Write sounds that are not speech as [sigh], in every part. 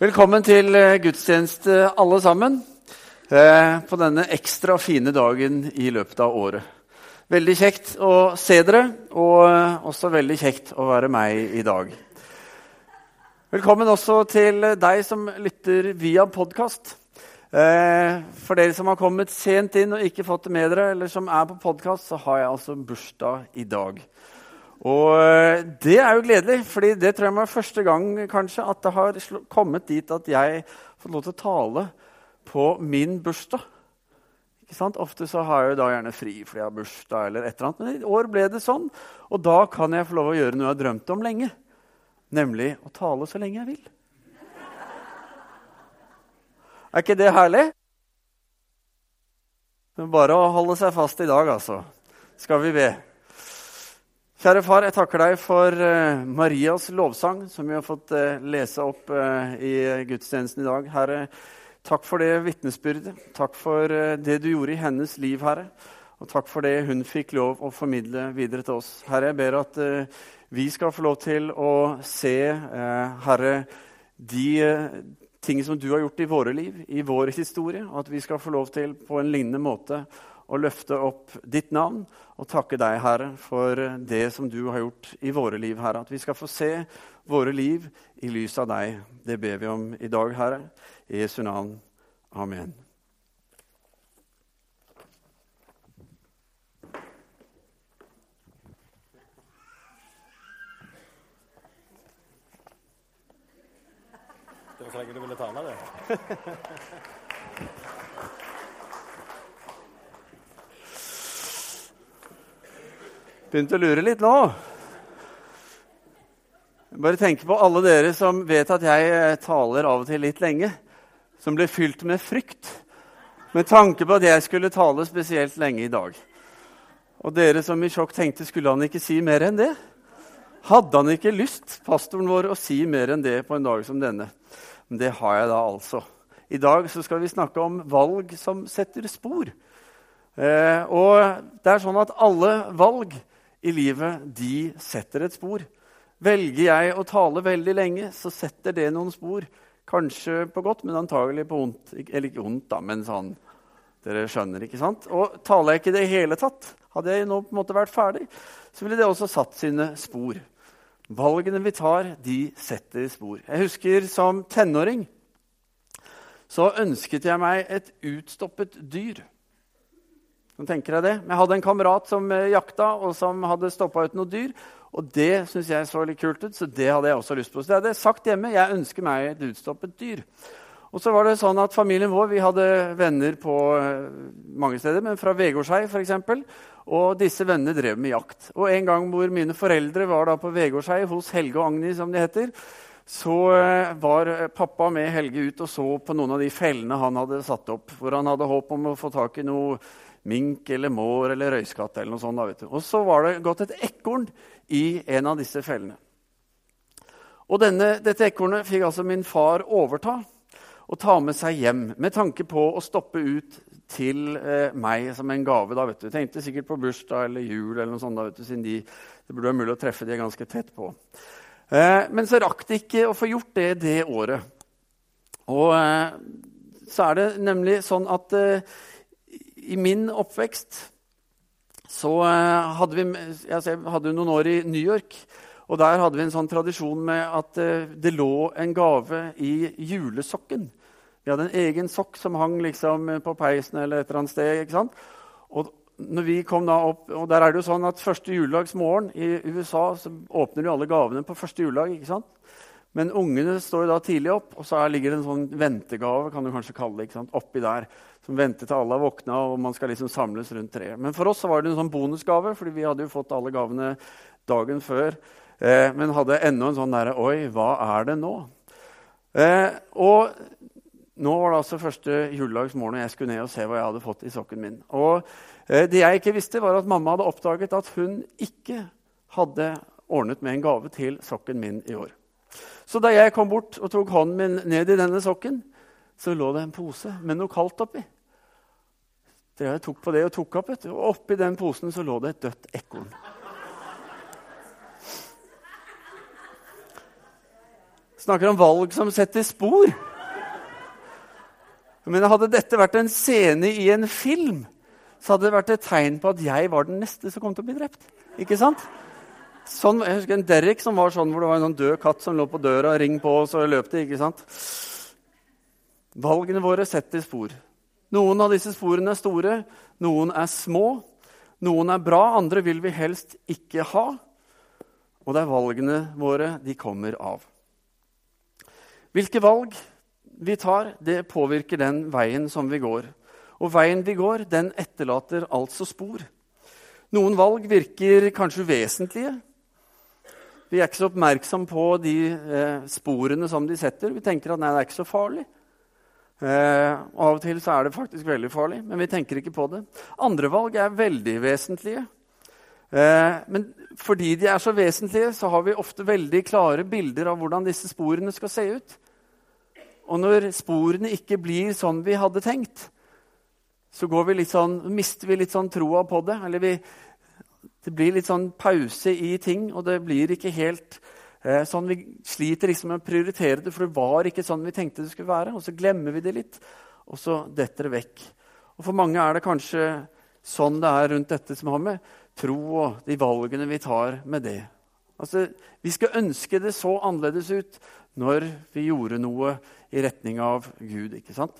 Velkommen til eh, gudstjeneste, alle sammen, eh, på denne ekstra fine dagen i løpet av året. Veldig kjekt å se dere, og eh, også veldig kjekt å være meg i dag. Velkommen også til deg som lytter via podkast. For dere som har kommet sent inn og ikke fått det med dere, eller som er på podkast, så har jeg altså bursdag i dag. Og eh, det er jo gledelig, fordi det tror jeg var første gang kanskje at det har kommet dit at jeg får lov til å tale på min bursdag. Ofte så har jeg jo da gjerne fri fordi jeg har bursdag, eller et eller annet, men i år ble det sånn. Og da kan jeg få lov å gjøre noe jeg har drømt om lenge, nemlig å tale så lenge jeg vil. Er ikke det herlig? Bare å holde seg fast i dag, altså. Skal vi be. Kjære far, jeg takker deg for uh, Marias lovsang, som vi har fått uh, lese opp uh, i gudstjenesten i dag. Herre, takk for det vitnesbyrdet. Takk for det du gjorde i hennes liv, Herre. Og takk for det hun fikk lov å formidle videre til oss. Herre, jeg ber at vi skal få lov til å se, Herre, de ting som du har gjort i våre liv, i vår historie. Og at vi skal få lov til på en lignende måte å løfte opp ditt navn og takke deg, Herre, for det som du har gjort i våre liv, Herre. At vi skal få se våre liv i lys av deg. Det ber vi om i dag, Herre. I Jesu navn. Amen. Det var så lenge du ville tale, det. [laughs] Begynt å lure litt nå. Bare tenk på alle dere som vet at jeg eh, taler av og til litt lenge. Som ble fylt med frykt med tanke på at jeg skulle tale spesielt lenge i dag. Og dere som i sjokk tenkte skulle han ikke si mer enn det? Hadde han ikke lyst, pastoren vår, å si mer enn det på en dag som denne? Men det har jeg da altså. I dag skal vi snakke om valg som setter spor. Eh, og det er sånn at alle valg i livet, de setter et spor. Velger jeg å tale veldig lenge, så setter det noen spor. Kanskje på godt, men antagelig på vondt. Eller ikke vondt, da, men sånn Dere skjønner, ikke sant? Og taler jeg ikke det hele tatt, hadde jeg nå på en måte vært ferdig, så ville det også satt sine spor. Valgene vi tar, de setter spor. Jeg husker som tenåring så ønsket jeg meg et utstoppet dyr. Nå tenke Jeg det. Jeg hadde en kamerat som eh, jakta og som hadde stoppa ut noe dyr. Og det synes jeg så litt kult ut, så det hadde jeg også lyst på. Så jeg hadde sagt hjemme. Jeg ønsker meg et utstoppet dyr. Og så var det sånn at Familien vår vi hadde venner på eh, mange steder, men fra Vegårshei f.eks. Og disse vennene drev med jakt. Og En gang hvor mine foreldre var da på Vegårshei hos Helge og Agni, som de heter, så eh, var pappa med Helge ut og så på noen av de fellene han hadde satt opp. Hvor han hadde håp om å få tak i noe mink eller mår eller røyskatt. eller noe sånt. Da, og så var det gått et ekorn i en av disse fellene. Og denne, Dette ekornet fikk altså min far overta og ta med seg hjem med tanke på å stoppe ut til eh, meg som en gave. da, vet du. Tenkte sikkert på bursdag eller jul, eller noe sånt, da, vet du, siden de, det burde være mulig å treffe de ganske tett på. Eh, men så rakk de ikke å få gjort det det året. Og eh, så er det nemlig sånn at eh, i min oppvekst så eh, hadde vi altså Jeg hadde noen år i New York. Og der hadde vi en sånn tradisjon med at eh, det lå en gave i julesokken. Vi hadde en egen sokk som hang liksom på peisen eller et eller annet sted. ikke sant? Og når vi kom da opp, og der er det jo sånn at Første juledagsmorgen i USA så åpner de alle gavene på første juledag. ikke sant? Men ungene står da tidlig opp, og så ligger det en sånn ventegave kan du kanskje kalle det, ikke sant? oppi der, som venter til alle har våkna og man skal liksom samles rundt treet. Men for oss var det en sånn bonusgave, fordi vi hadde jo fått alle gavene dagen før. Eh, men hadde ennå en sånn derre Oi, hva er det nå? Eh, og nå var det altså første juledagsmorgen, og jeg skulle ned og se hva jeg hadde fått i sokken min. Og eh, det jeg ikke visste, var at mamma hadde oppdaget at hun ikke hadde ordnet med en gave til sokken min i år. Så da jeg kom bort og tok hånden min ned i denne sokken, så lå det en pose med noe kaldt oppi. Så jeg tok på det og tok opp, og oppi den posen så lå det et dødt ekorn. Snakker om valg som setter spor. Men hadde dette vært en scene i en film, så hadde det vært et tegn på at jeg var den neste som kom til å bli drept. Ikke sant? Sånn, jeg husker en Derek som var sånn hvor det var en sånn død katt som lå på døra. Ring på, og så løp de. ikke sant? Valgene våre setter spor. Noen av disse sporene er store, noen er små. Noen er bra, andre vil vi helst ikke ha. Og det er valgene våre de kommer av. Hvilke valg vi tar, det påvirker den veien som vi går. Og veien vi går, den etterlater altså spor. Noen valg virker kanskje uvesentlige. Vi er ikke så oppmerksom på de eh, sporene som de setter. Vi tenker at nei, det er ikke så farlig. Eh, av og til så er det faktisk veldig farlig, men vi tenker ikke på det. Andre valg er veldig vesentlige. Eh, men fordi de er så vesentlige, så har vi ofte veldig klare bilder av hvordan disse sporene skal se ut. Og når sporene ikke blir sånn vi hadde tenkt, så vi sånn, mister vi litt sånn troa på det. Eller vi, det blir litt sånn pause i ting, og det blir ikke helt sånn Vi sliter liksom med å prioritere det, for det var ikke sånn vi tenkte det skulle være. Og så glemmer vi det litt, og så detter det vekk. Og For mange er det kanskje sånn det er rundt dette som har med tro og de valgene vi tar med det. Altså, Vi skal ønske det så annerledes ut når vi gjorde noe i retning av Gud. ikke sant?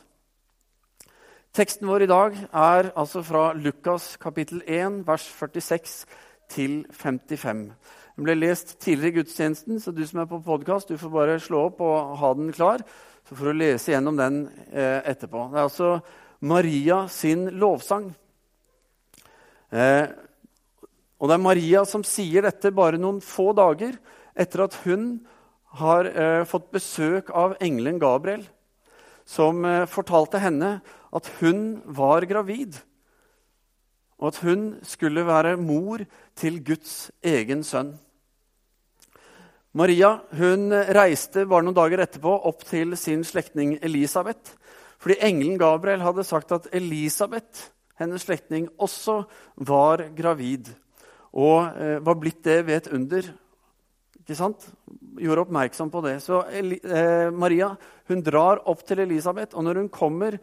Teksten vår i dag er altså fra Lukas kapittel 1, vers 46 til 55. Den ble lest tidligere i gudstjenesten, så du som er på podkast, får bare slå opp og ha den klar. Så får du lese gjennom den eh, etterpå. Det er altså Maria sin lovsang. Eh, og det er Maria som sier dette bare noen få dager etter at hun har eh, fått besøk av engelen Gabriel, som eh, fortalte henne at hun var gravid, og at hun skulle være mor til Guds egen sønn. Maria hun reiste bare noen dager etterpå opp til sin slektning Elisabeth. Fordi engelen Gabriel hadde sagt at Elisabeth, hennes slektning, også var gravid. Og eh, var blitt det ved et under ikke sant? Gjorde oppmerksom på det. Så eh, Maria hun drar opp til Elisabeth, og når hun kommer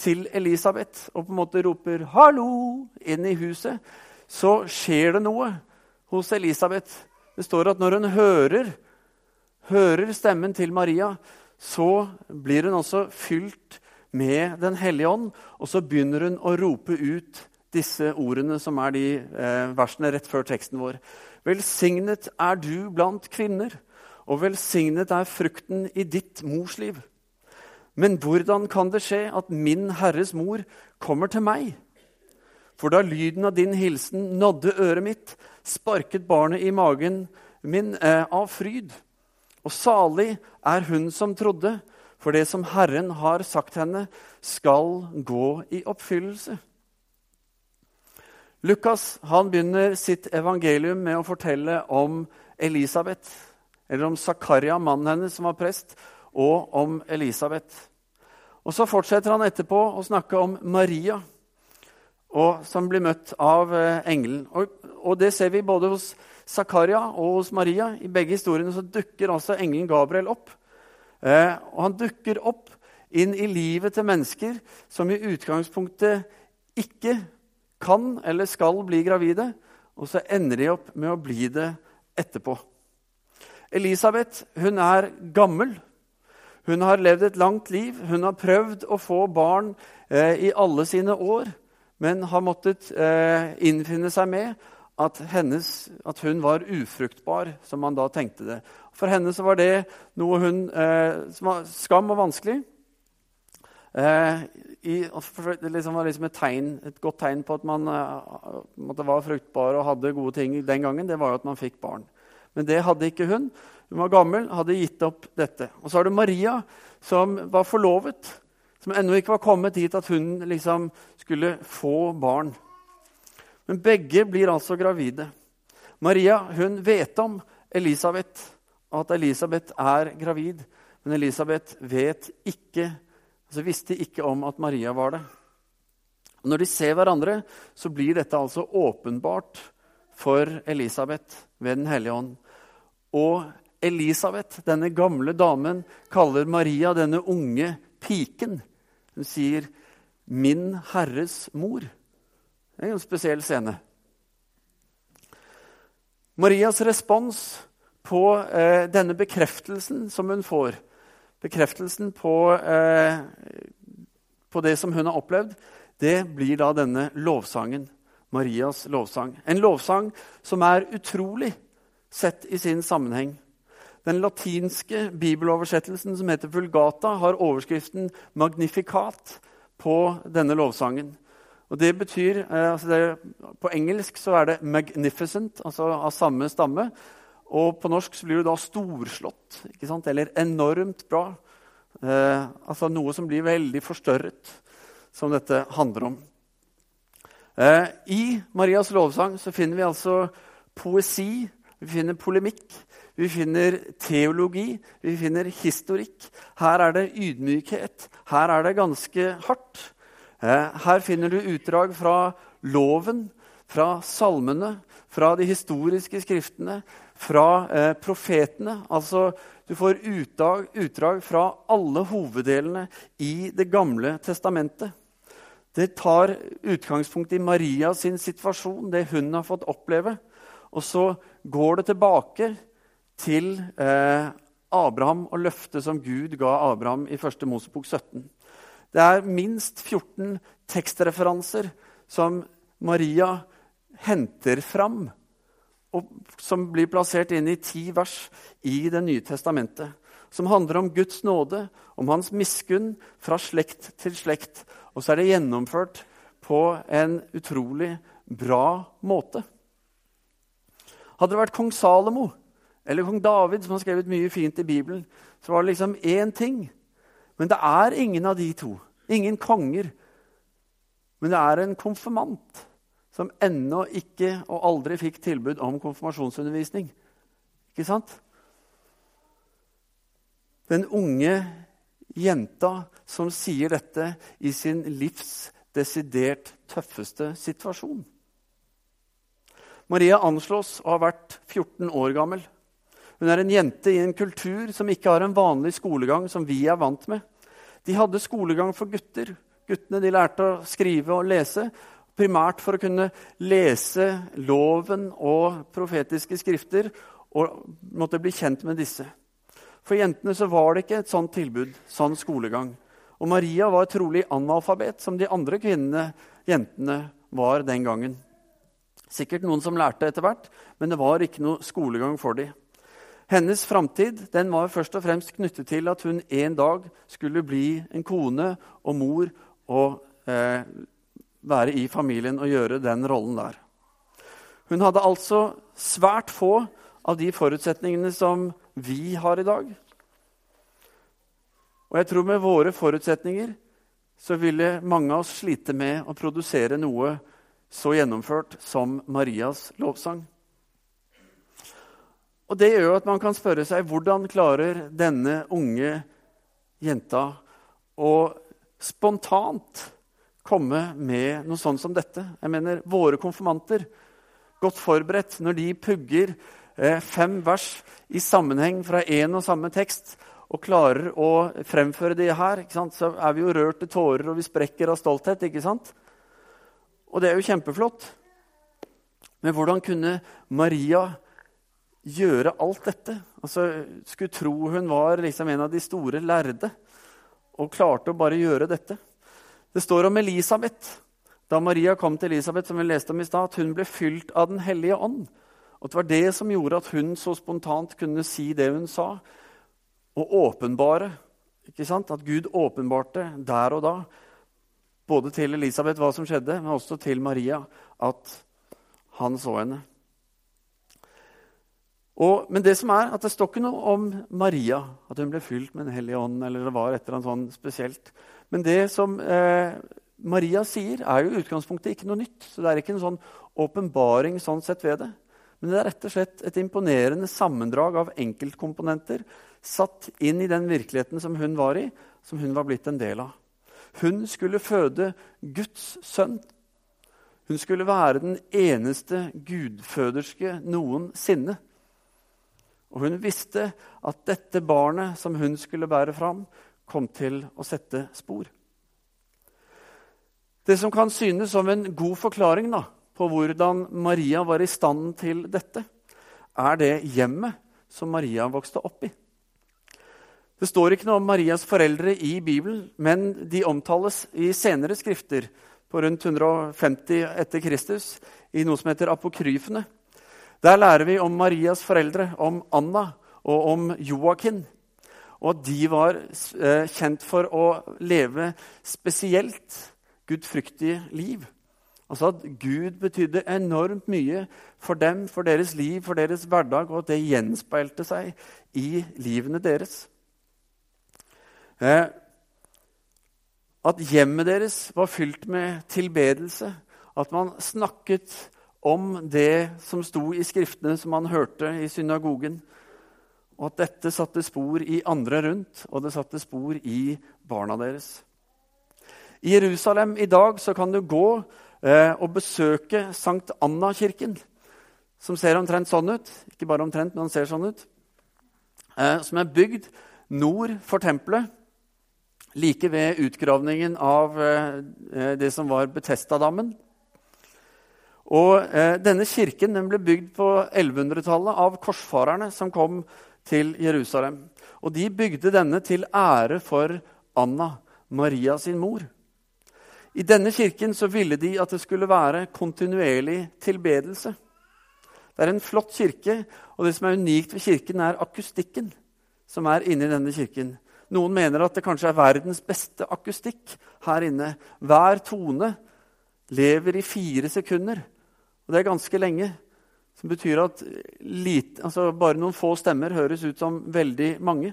til Elisabeth og på en måte roper 'hallo' inn i huset, så skjer det noe hos Elisabeth. Det står at når hun hører, hører stemmen til Maria, så blir hun også fylt med Den hellige ånd, og så begynner hun å rope ut disse ordene som er de eh, versene rett før teksten vår. Velsignet er du blant kvinner, og velsignet er frukten i ditt mors liv. Men hvordan kan det skje at min Herres mor kommer til meg? For da lyden av din hilsen nådde øret mitt, sparket barnet i magen min eh, av fryd. Og salig er hun som trodde, for det som Herren har sagt henne, skal gå i oppfyllelse. Lukas han begynner sitt evangelium med å fortelle om Elisabeth, eller om Zakaria, mannen hennes som var prest, og om Elisabeth. Og Så fortsetter han etterpå å snakke om Maria, og, som blir møtt av eh, engelen. Og, og, Det ser vi både hos Zakaria og hos Maria. I begge historiene så dukker altså engelen Gabriel opp. Eh, og Han dukker opp inn i livet til mennesker som i utgangspunktet ikke kan eller skal bli gravide, og så ender de opp med å bli det etterpå. Elisabeth hun er gammel. Hun har levd et langt liv. Hun har prøvd å få barn eh, i alle sine år, men har måttet eh, innfinne seg med at, hennes, at, hun var ufruktbar, som man da tenkte det. For henne så var det noe hun, eh, som var skam og vanskelig. Eh, i, det liksom var liksom et, tegn, et, godt tegn på at man, at var fruktbar og hadde gode ting den gangen, det var jo at man fikk barn. Men det hadde ikke hun. Hun var gammel, hadde gitt opp dette. Og så har du Maria, som var forlovet, som ennå ikke var kommet dit at hun liksom skulle få barn. Men begge blir altså gravide. Maria hun vet om Elisabeth, at Elisabeth er gravid. Men Elisabeth vet ikke altså visste ikke om at Maria var det. Og når de ser hverandre, så blir dette altså åpenbart for Elisabeth ved Den hellige ånd. Og Elisabeth, denne gamle damen, kaller Maria denne unge piken. Hun sier 'min Herres mor'. Det er en spesiell scene. Marias respons på eh, denne bekreftelsen som hun får, bekreftelsen på, eh, på det som hun har opplevd, det blir da denne lovsangen. Marias lovsang. En lovsang som er utrolig sett i sin sammenheng. Den latinske bibeloversettelsen som heter Vulgata, har overskriften 'Magnificat' på denne lovsangen. Og det betyr, eh, altså det, På engelsk så er det 'magnificent', altså av samme stamme. Og på norsk så blir det da 'storslått', ikke sant? eller 'enormt bra'. Eh, altså noe som blir veldig forstørret, som dette handler om. Eh, I Marias lovsang så finner vi altså poesi, vi finner polemikk, vi finner teologi, vi finner historikk. Her er det ydmykhet. Her er det ganske hardt. Eh, her finner du utdrag fra loven, fra salmene, fra de historiske skriftene, fra eh, profetene. Altså, du får utdrag, fra alle hoveddelene i Det gamle testamentet. Det tar utgangspunkt i Maria sin situasjon, det hun har fått oppleve. Og så går det tilbake til eh, Abraham og løftet som Gud ga Abraham i 1. Mosebok 17. Det er minst 14 tekstreferanser som Maria henter fram, og som blir plassert inn i ti vers i Det nye testamentet. Som handler om Guds nåde, om hans miskunn fra slekt til slekt. Og så er det gjennomført på en utrolig bra måte. Hadde det vært kong Salomo eller kong David, som har skrevet mye fint i Bibelen, så var det liksom én ting. Men det er ingen av de to. Ingen konger. Men det er en konfirmant som ennå ikke og aldri fikk tilbud om konfirmasjonsundervisning. Ikke sant? Den unge jenta som sier dette i sin livs desidert tøffeste situasjon. Maria anslås å ha vært 14 år gammel. Hun er en jente i en kultur som ikke har en vanlig skolegang som vi er vant med. De hadde skolegang for gutter. Guttene de lærte å skrive og lese, primært for å kunne lese loven og profetiske skrifter og måtte bli kjent med disse. For jentene så var det ikke et sånt tilbud, sånn skolegang. Og Maria var trolig analfabet, som de andre kvinnene, jentene, var den gangen. Sikkert noen som lærte etter hvert, men det var ikke noe skolegang for dem. Hennes framtid var først og fremst knyttet til at hun en dag skulle bli en kone og mor og eh, være i familien og gjøre den rollen der. Hun hadde altså svært få av de forutsetningene som vi har i dag. Og jeg tror med våre forutsetninger så ville mange av oss slite med å produsere noe så gjennomført som Marias lovsang. Og Det gjør at man kan spørre seg hvordan klarer denne unge jenta å spontant komme med noe sånt som dette. Jeg mener, Våre konfirmanter, godt forberedt, når de pugger eh, fem vers i sammenheng fra én og samme tekst, og klarer å fremføre det her, så er vi jo rørt til tårer, og vi sprekker av stolthet. ikke sant? Og det er jo kjempeflott. Men hvordan kunne Maria gjøre alt dette? Altså, Skulle tro hun var liksom en av de store lærde og klarte å bare gjøre dette. Det står om Elisabeth. Da Maria kom til Elisabeth, som vi leste om i sted, at hun ble fylt av Den hellige ånd. Og Det var det som gjorde at hun så spontant kunne si det hun sa, og åpenbare. Ikke sant? At Gud åpenbarte der og da både til Elisabeth hva som skjedde, men også til Maria at han så henne. Og, men det som er, at det står ikke noe om Maria, at hun ble fylt med Den hellige ånd. eller det var et eller annet sånn spesielt. Men det som eh, Maria sier, er jo i utgangspunktet ikke noe nytt. Så det er ikke en sånn åpenbaring sånn sett ved det. Men det er rett og slett et imponerende sammendrag av enkeltkomponenter satt inn i den virkeligheten som hun var i, som hun var blitt en del av. Hun skulle føde Guds sønn. Hun skulle være den eneste gudføderske noensinne. Og hun visste at dette barnet som hun skulle bære fram, kom til å sette spor. Det som kan synes som en god forklaring da, på hvordan Maria var i stand til dette, er det hjemmet som Maria vokste opp i. Det står ikke noe om Marias foreldre i Bibelen, men de omtales i senere skrifter på rundt 150 etter Kristus i noe som heter apokryfene. Der lærer vi om Marias foreldre, om Anna og om Joakim. Og at de var eh, kjent for å leve spesielt gudfryktige liv. Altså at Gud betydde enormt mye for dem, for deres liv, for deres hverdag, og at det gjenspeilte seg i livene deres. Eh, at hjemmet deres var fylt med tilbedelse, at man snakket om det som sto i skriftene som man hørte i synagogen, og at dette satte spor i andre rundt, og det satte spor i barna deres. I Jerusalem i dag så kan du gå eh, og besøke Sankt Anna-kirken, som ser omtrent sånn ut. Ikke bare omtrent, men den ser sånn ut. Eh, som er bygd nord for tempelet, like ved utgravningen av eh, det som var Betestadammen. Og eh, Denne kirken den ble bygd på 1100-tallet av korsfarerne som kom til Jerusalem. Og De bygde denne til ære for Anna, Maria sin mor. I denne kirken så ville de at det skulle være kontinuerlig tilbedelse. Det er en flott kirke, og det som er unikt ved kirken, er akustikken som er inne i denne kirken. Noen mener at det kanskje er verdens beste akustikk her inne. Hver tone lever i fire sekunder, og det er ganske lenge. Som betyr at lite, altså bare noen få stemmer høres ut som veldig mange.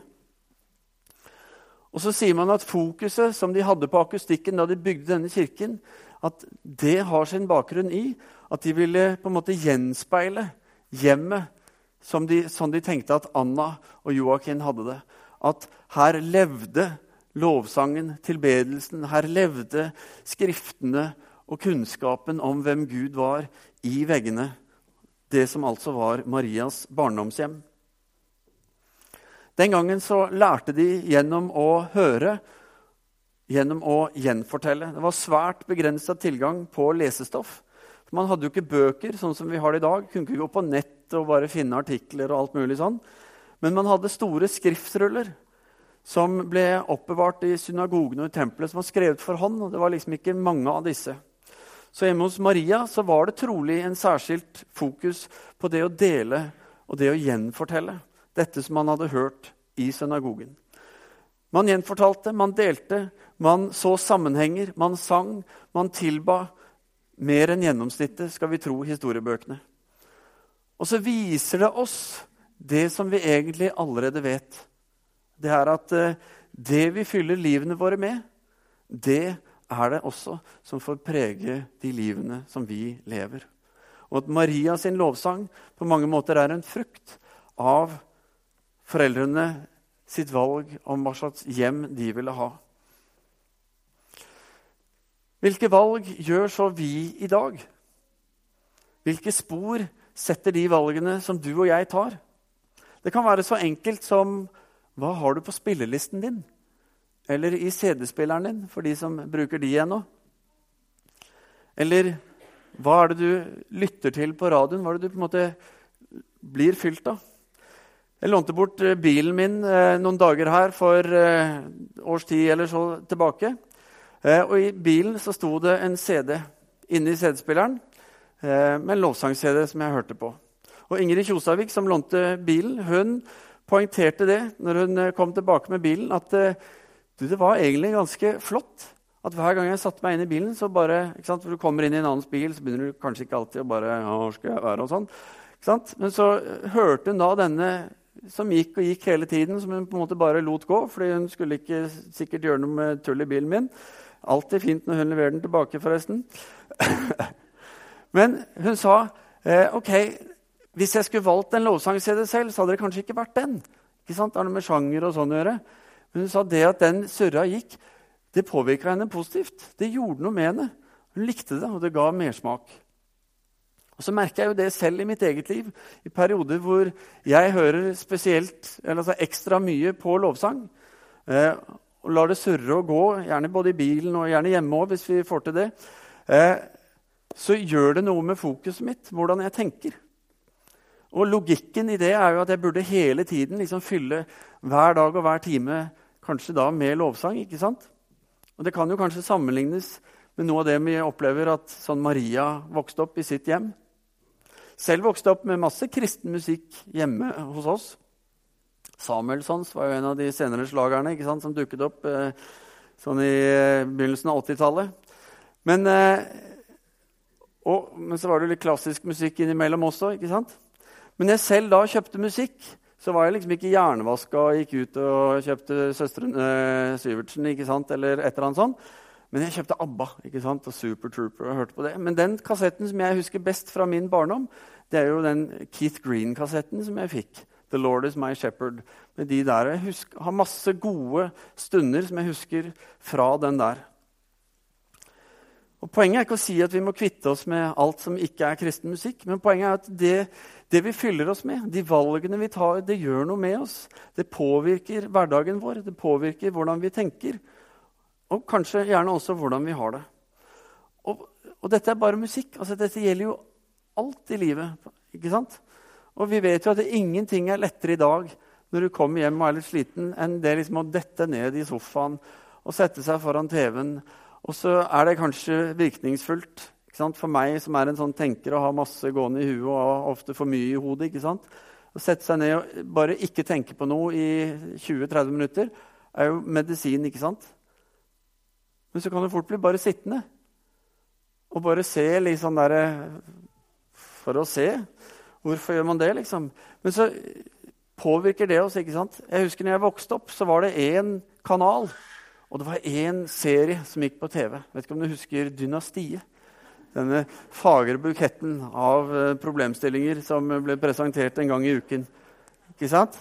Og så sier man at fokuset som de hadde på akustikken da de bygde denne kirken, at det har sin bakgrunn i at de ville på en måte gjenspeile hjemmet som de, som de tenkte at Anna og Joakim hadde det. At her levde lovsangen, tilbedelsen, her levde skriftene og kunnskapen om hvem Gud var, i veggene. Det som altså var Marias barndomshjem. Den gangen så lærte de gjennom å høre, gjennom å gjenfortelle. Det var svært begrensa tilgang på lesestoff. Man hadde jo ikke bøker sånn som vi har det i dag. Kunne ikke gå på nett og bare finne artikler. og alt mulig sånn. Men man hadde store skriftruller som ble oppbevart i synagogene og i tempelet, som var skrevet for hånd. og Det var liksom ikke mange av disse. Så hjemme hos Maria så var det trolig en særskilt fokus på det å dele og det å gjenfortelle dette som man hadde hørt i synagogen. Man gjenfortalte, man delte, man så sammenhenger, man sang, man tilba. Mer enn gjennomsnittet, skal vi tro historiebøkene. Og så viser det oss det som vi egentlig allerede vet. Det er at eh, det vi fyller livene våre med, det er det også som får prege de livene som vi lever. Og at Maria sin lovsang på mange måter er en frukt av foreldrene sitt valg om hva slags hjem de ville ha. Hvilke valg gjør så vi i dag? Hvilke spor setter de valgene som du og jeg tar? Det kan være så enkelt som hva har du på spillelisten din? Eller i CD-spilleren din, for de som bruker de ennå. Eller hva er det du lytter til på radioen? Hva er det du på en måte blir fylt av? Jeg lånte bort eh, bilen min eh, noen dager her for eh, års tid eller så tilbake. Og I bilen så sto det en CD inne i CD-spilleren med en lovsang-CD som jeg hørte på. Og Ingrid Kjosavik, som lånte bilen, hun poengterte det når hun kom tilbake med bilen, at du, det var egentlig ganske flott at hver gang jeg satte meg inn i bilen, så bare, ikke sant, du kommer inn i en annens bil, så begynner du kanskje ikke alltid å bare hvor skal jeg være og sånn. Ikke sant? Men så hørte hun da denne som gikk og gikk hele tiden, som hun på en måte bare lot gå. fordi hun skulle ikke sikkert gjøre noe med tull i bilen min. Alltid fint når hun leverer den tilbake, forresten. [laughs] Men hun sa eh, ok, hvis jeg skulle valgt en lovsang-CD selv, så hadde det kanskje ikke vært den. Ikke sant? Det har noe med sjanger og sånn å gjøre. Men hun sa det at den surra gikk, det påvirka henne positivt. Det gjorde noe med henne. Hun likte det, og det ga mersmak. Og så merker jeg jo det selv i mitt eget liv. I perioder hvor jeg hører spesielt, eller altså ekstra mye på lovsang. Eh, og lar det surre og gå, gjerne både i bilen og gjerne hjemme òg, hvis vi får til det. Eh, så gjør det noe med fokuset mitt, hvordan jeg tenker. Og logikken i det er jo at jeg burde hele tiden liksom fylle hver dag og hver time kanskje da med lovsang. ikke sant? Og Det kan jo kanskje sammenlignes med noe av det vi opplever at sånn Maria vokste opp i sitt hjem. Selv vokste opp med masse kristen musikk hjemme hos oss. Samuelsons var jo en av de senere slagerne ikke sant, som dukket opp eh, sånn i eh, begynnelsen av 80-tallet. Men, eh, men, så var det litt klassisk musikk innimellom også. ikke sant? Men jeg selv da kjøpte musikk, så var jeg liksom ikke hjernevaska og gikk ut og kjøpte søsteren eh, Syvertsen ikke sant, eller et eller annet sånt. Men jeg kjøpte ABBA ikke sant? og Super Trooper og hørte på det. Men den kassetten som jeg husker best fra min barndom, det er jo den Keith Green-kassetten som jeg fikk. The Lord is my shepherd. Med de der. Jeg husker, har masse gode stunder som jeg husker fra den der. Og Poenget er ikke å si at vi må kvitte oss med alt som ikke er kristen musikk. Men poenget er at det, det vi fyller oss med, de valgene vi tar, det gjør noe med oss. Det påvirker hverdagen vår, det påvirker hvordan vi tenker. Og kanskje gjerne også hvordan vi har det. Og, og dette er bare musikk. Altså, dette gjelder jo alt i livet. ikke sant? Og vi vet jo at ingenting er lettere i dag når du kommer hjem og er litt sliten, enn det liksom å dette ned i sofaen og sette seg foran TV-en. Og så er det kanskje virkningsfullt for meg som er en sånn tenker og har masse gående i huet og ofte for mye i hodet. ikke sant? Å sette seg ned og bare ikke tenke på noe i 20-30 minutter er jo medisin, ikke sant? Men så kan du fort bli bare sittende og bare se litt sånn derre For å se. Hvorfor gjør man det, liksom? Men så påvirker det oss. ikke sant? Jeg husker når jeg vokste opp, så var det én kanal. Og det var én serie som gikk på TV. Vet ikke om du husker Dynastiet? Denne fagre buketten av eh, problemstillinger som ble presentert en gang i uken. Ikke sant?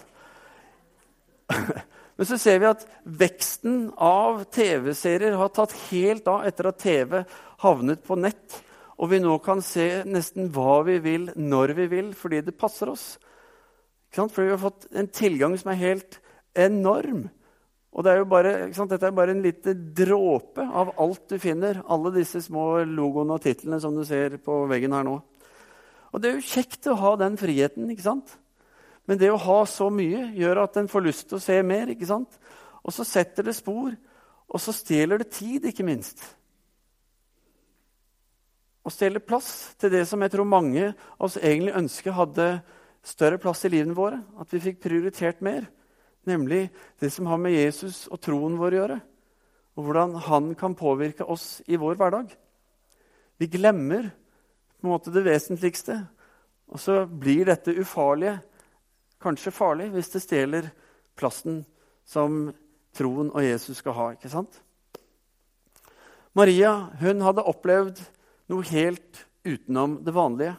[laughs] Men så ser vi at veksten av TV-serier har tatt helt av etter at TV havnet på nett. Og vi nå kan se nesten hva vi vil, når vi vil, fordi det passer oss. Fordi vi har fått en tilgang som er helt enorm. Og det er bare, Dette er bare en liten dråpe av alt du finner. Alle disse små logoene og titlene som du ser på veggen her nå. Og det er jo kjekt å ha den friheten. ikke sant? Men det å ha så mye gjør at en får lyst til å se mer. ikke sant? Og så setter det spor, og så stjeler det tid, ikke minst. Og stjeler plass til det som jeg tror mange av oss egentlig ønsker hadde større plass i livene våre. At vi fikk prioritert mer. Nemlig det som har med Jesus og troen vår å gjøre. Og hvordan han kan påvirke oss i vår hverdag. Vi glemmer på en måte det vesentligste. Og så blir dette ufarlige kanskje farlig hvis det stjeler plassen som troen og Jesus skal ha. ikke sant? Maria hun hadde opplevd noe helt utenom det vanlige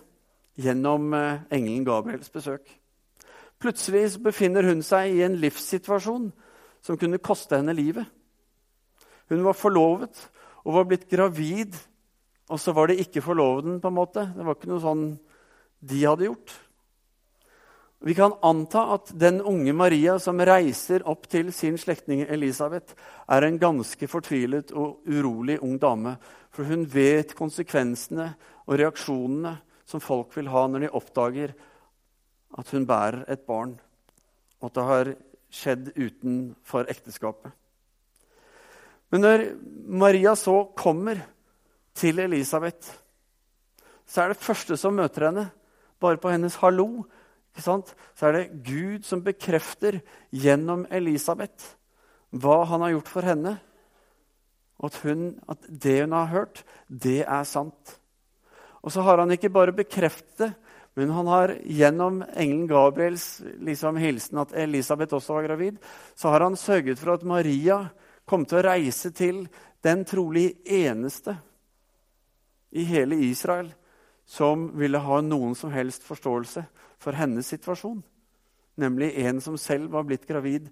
gjennom eh, engelen Gabriels besøk. Plutselig befinner hun seg i en livssituasjon som kunne koste henne livet. Hun var forlovet og var blitt gravid, og så var det ikke forloveden. på en måte. Det var ikke noe sånn de hadde gjort. Vi kan anta at den unge Maria som reiser opp til sin slektning Elisabeth, er en ganske fortvilet og urolig ung dame. For hun vet konsekvensene og reaksjonene som folk vil ha når de oppdager at hun bærer et barn, og at det har skjedd utenfor ekteskapet. Men når Maria så kommer til Elisabeth, så er det første som møter henne, bare på hennes hallo, så er det Gud som bekrefter gjennom Elisabeth hva han har gjort for henne. Og at, hun, at det hun har hørt, det er sant. Og så har han ikke bare bekreftet det, men han har gjennom engelen Gabriels liksom, hilsen at Elisabeth også var gravid, så har han sørget for at Maria kom til å reise til den trolig eneste i hele Israel som ville ha noen som helst forståelse for hennes situasjon. Nemlig en som selv var blitt gravid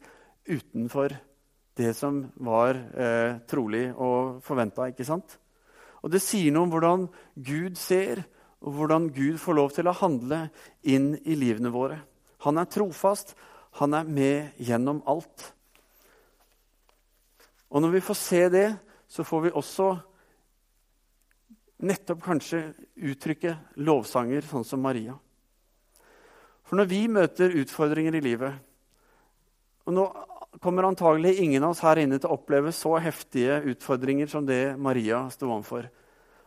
utenfor det som var eh, trolig og forventa. Og det sier noe om hvordan Gud ser, og hvordan Gud får lov til å handle inn i livene våre. Han er trofast. Han er med gjennom alt. Og når vi får se det, så får vi også nettopp kanskje uttrykke lovsanger, sånn som Maria. For når vi møter utfordringer i livet Og nå kommer antagelig ingen av oss her inne til å oppleve så heftige utfordringer som det Maria sto overfor.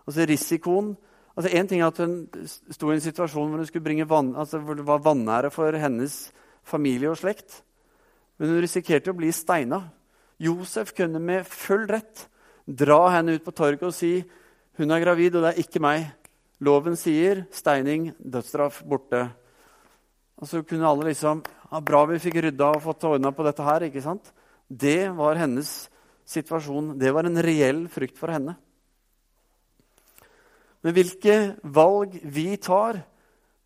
Altså risikoen altså Én ting er at hun sto i en situasjon hvor, hun skulle bringe vann, altså hvor det var vanære for hennes familie og slekt. Men hun risikerte å bli steina. Josef kunne med full rett dra henne ut på torget og si hun er gravid, og det er ikke meg. Loven sier steining, dødsstraff, borte. Og så kunne alle liksom ja, Bra vi fikk rydda og fått ordna på dette her. ikke sant? Det var hennes situasjon. Det var en reell frykt for henne. Men hvilke valg vi tar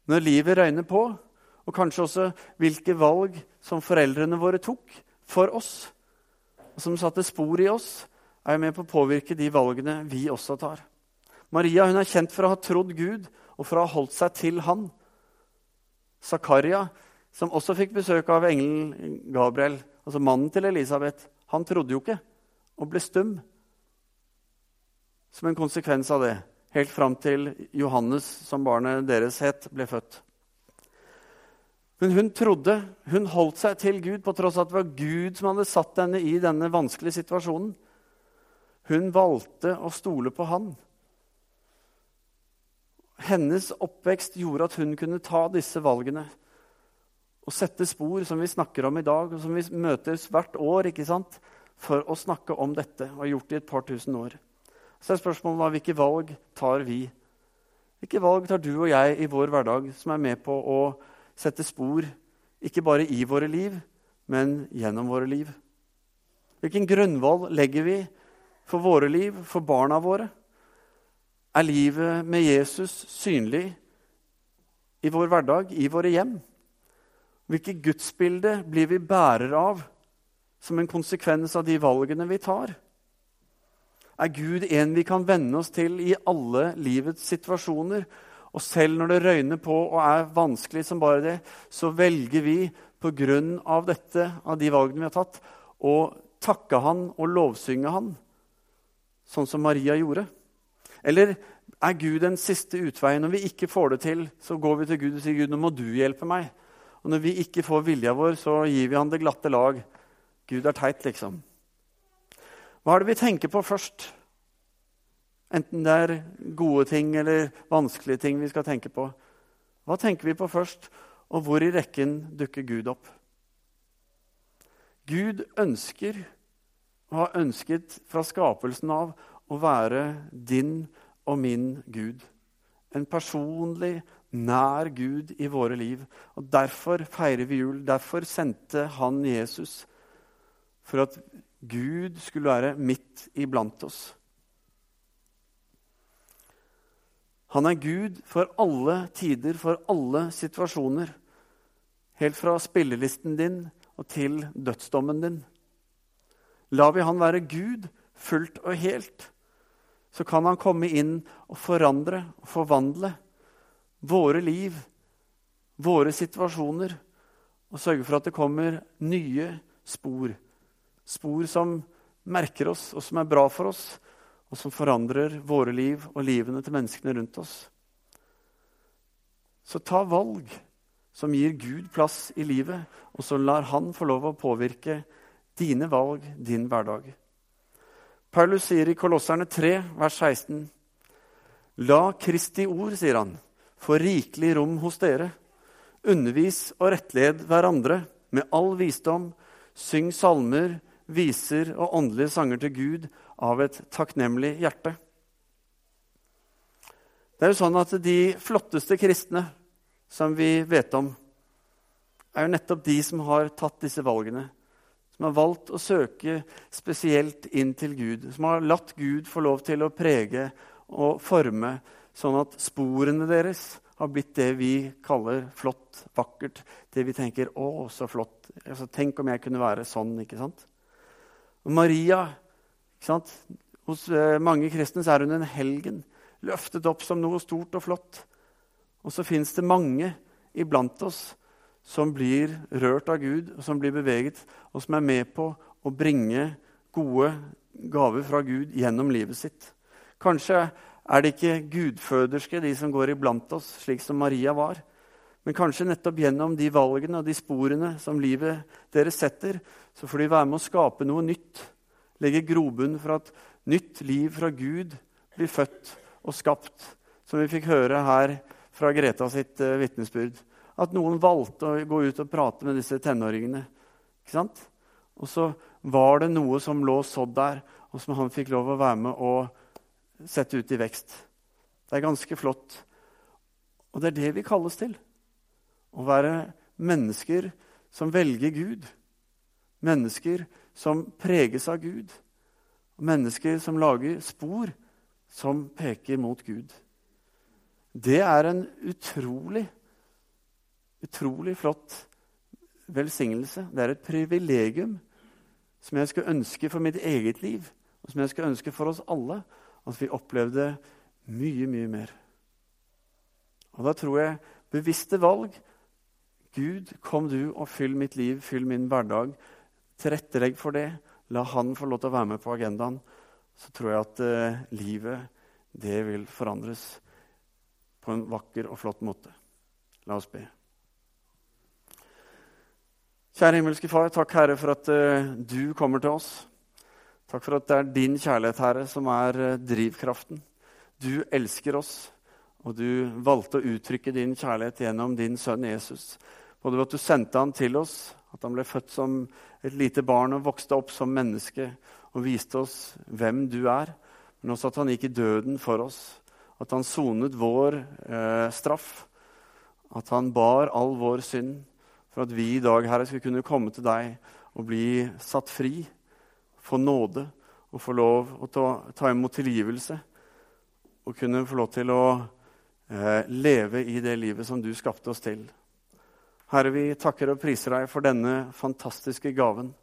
når livet røyner på, og kanskje også hvilke valg som foreldrene våre tok for oss, og som satte spor i oss, er med på å påvirke de valgene vi også tar. Maria hun er kjent for å ha trodd Gud og for å ha holdt seg til Han. Zakaria, som også fikk besøk av engelen Gabriel, altså mannen til Elisabeth, han trodde jo ikke og ble stum som en konsekvens av det helt fram til Johannes, som barnet deres het, ble født. Men hun trodde, hun holdt seg til Gud på tross av at det var Gud som hadde satt henne i denne vanskelige situasjonen. Hun valgte å stole på Han. Hennes oppvekst gjorde at hun kunne ta disse valgene og sette spor, som vi snakker om i dag, og som vi møtes hvert år ikke sant? for å snakke om dette, og har gjort det i et par tusen år. Så er spørsmålet da hvilke valg tar vi? Hvilke valg tar du og jeg i vår hverdag som er med på å sette spor, ikke bare i våre liv, men gjennom våre liv? Hvilken grunnvoll legger vi for våre liv, for barna våre? Er livet med Jesus synlig i vår hverdag, i våre hjem? Hvilke gudsbilder blir vi bærer av som en konsekvens av de valgene vi tar? Er Gud en vi kan venne oss til i alle livets situasjoner. Og selv når det røyner på og er vanskelig som bare det, så velger vi på grunn av dette, av de valgene vi har tatt, å takke Han og lovsynge Han, sånn som Maria gjorde. Eller er Gud den siste utveien? Når vi ikke får det til, så går vi til Gud og sier, 'Gud, nå må du hjelpe meg.' Og når vi ikke får vilja vår, så gir vi Han det glatte lag. Gud er teit, liksom. Hva er det vi tenker på først? Enten det er gode ting eller vanskelige ting vi skal tenke på. Hva tenker vi på først, og hvor i rekken dukker Gud opp? Gud ønsker, og har ønsket fra skapelsen av, å være din og min Gud. En personlig, nær Gud i våre liv. Og Derfor feirer vi jul. Derfor sendte han Jesus. For at Gud skulle være midt iblant oss. Han er Gud for alle tider, for alle situasjoner. Helt fra spillelisten din og til dødsdommen din. Lar vi han være Gud fullt og helt, så kan han komme inn og forandre og forvandle våre liv, våre situasjoner, og sørge for at det kommer nye spor Spor som merker oss, og som er bra for oss, og som forandrer våre liv og livene til menneskene rundt oss. Så ta valg som gir Gud plass i livet, og så lar Han få lov å påvirke dine valg, din hverdag. Paulus sier i Kolosserne 3, vers 16.: La Kristi ord, sier han, få rikelig rom hos dere. Undervis og rettled hverandre med all visdom. Syng salmer, viser og åndelige sanger til Gud av et takknemlig hjerte. Det er jo sånn at De flotteste kristne som vi vet om, er jo nettopp de som har tatt disse valgene. Som har valgt å søke spesielt inn til Gud. Som har latt Gud få lov til å prege og forme, sånn at sporene deres har blitt det vi kaller flott, vakkert. Det vi tenker 'Å, så flott'. Altså, tenk om jeg kunne være sånn. ikke sant? Og Maria Hos eh, mange kristne er hun en helgen, løftet opp som noe stort og flott. Og så fins det mange iblant oss som blir rørt av Gud, og som blir beveget, og som er med på å bringe gode gaver fra Gud gjennom livet sitt. Kanskje er det ikke gudføderske, de som går iblant oss, slik som Maria var. Men kanskje nettopp gjennom de valgene og de sporene som livet deres setter, så får de være med å skape noe nytt. Legge grobunn for at nytt liv fra Gud blir født og skapt. Som vi fikk høre her fra Greta sitt uh, vitnesbyrd. At noen valgte å gå ut og prate med disse tenåringene. Ikke sant? Og så var det noe som lå sådd der, og som han fikk lov å være med og sette ut i vekst. Det er ganske flott. Og det er det vi kalles til. Å være mennesker som velger Gud. Mennesker som preges av Gud. Mennesker som lager spor som peker mot Gud. Det er en utrolig, utrolig flott velsignelse. Det er et privilegium som jeg skulle ønske for mitt eget liv, og som jeg skulle ønske for oss alle, at vi opplevde mye, mye mer. Og da tror jeg bevisste valg Gud, kom du og fyll mitt liv, fyll min hverdag. Tilrettelegg for det. La Han få lov til å være med på agendaen. Så tror jeg at eh, livet, det vil forandres på en vakker og flott måte. La oss be. Kjære himmelske Far, takk, Herre, for at uh, du kommer til oss. Takk for at det er din kjærlighet, Herre, som er uh, drivkraften. Du elsker oss, og du valgte å uttrykke din kjærlighet gjennom din sønn Jesus. Både at du sendte han til oss, at han ble født som et lite barn og vokste opp som menneske og viste oss hvem du er, men også at han gikk i døden for oss. At han sonet vår eh, straff. At han bar all vår synd for at vi i dag Herre, skulle kunne komme til deg og bli satt fri, få nåde og få lov å ta, ta imot tilgivelse. Og kunne få lov til å leve i det livet som du skapte oss til. Herre, vi takker og priser deg for denne fantastiske gaven.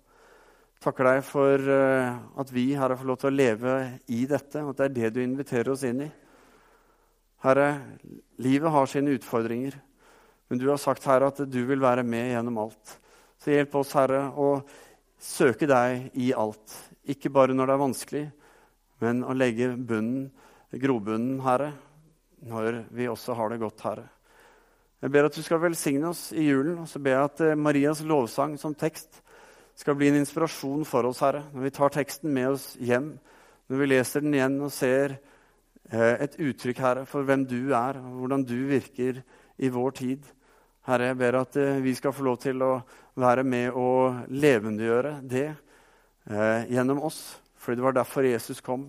Takker deg for uh, at vi Herre, får lov til å leve i dette, at det er det du inviterer oss inn i. Herre, livet har sine utfordringer, men du har sagt Herre, at du vil være med gjennom alt. Så hjelp oss, Herre, å søke deg i alt. Ikke bare når det er vanskelig, men å legge bunnen, grobunnen, Herre, når vi også har det godt, Herre. Jeg ber at du skal velsigne oss i julen. Og så ber jeg at eh, Marias lovsang som tekst skal bli en inspirasjon for oss, Herre. Når vi tar teksten med oss hjem, når vi leser den igjen og ser eh, et uttrykk, Herre, for hvem du er, og hvordan du virker i vår tid. Herre, jeg ber at eh, vi skal få lov til å være med og levendegjøre det gjennom oss. Fordi det var derfor Jesus kom.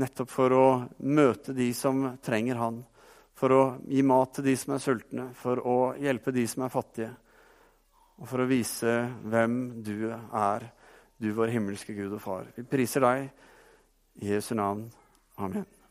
Nettopp for å møte de som trenger Han for å gi mat til de som er sultne, for å hjelpe de som er fattige, og for å vise hvem du er, du vår himmelske Gud og Far. Vi priser deg i Jesu navn. Amen.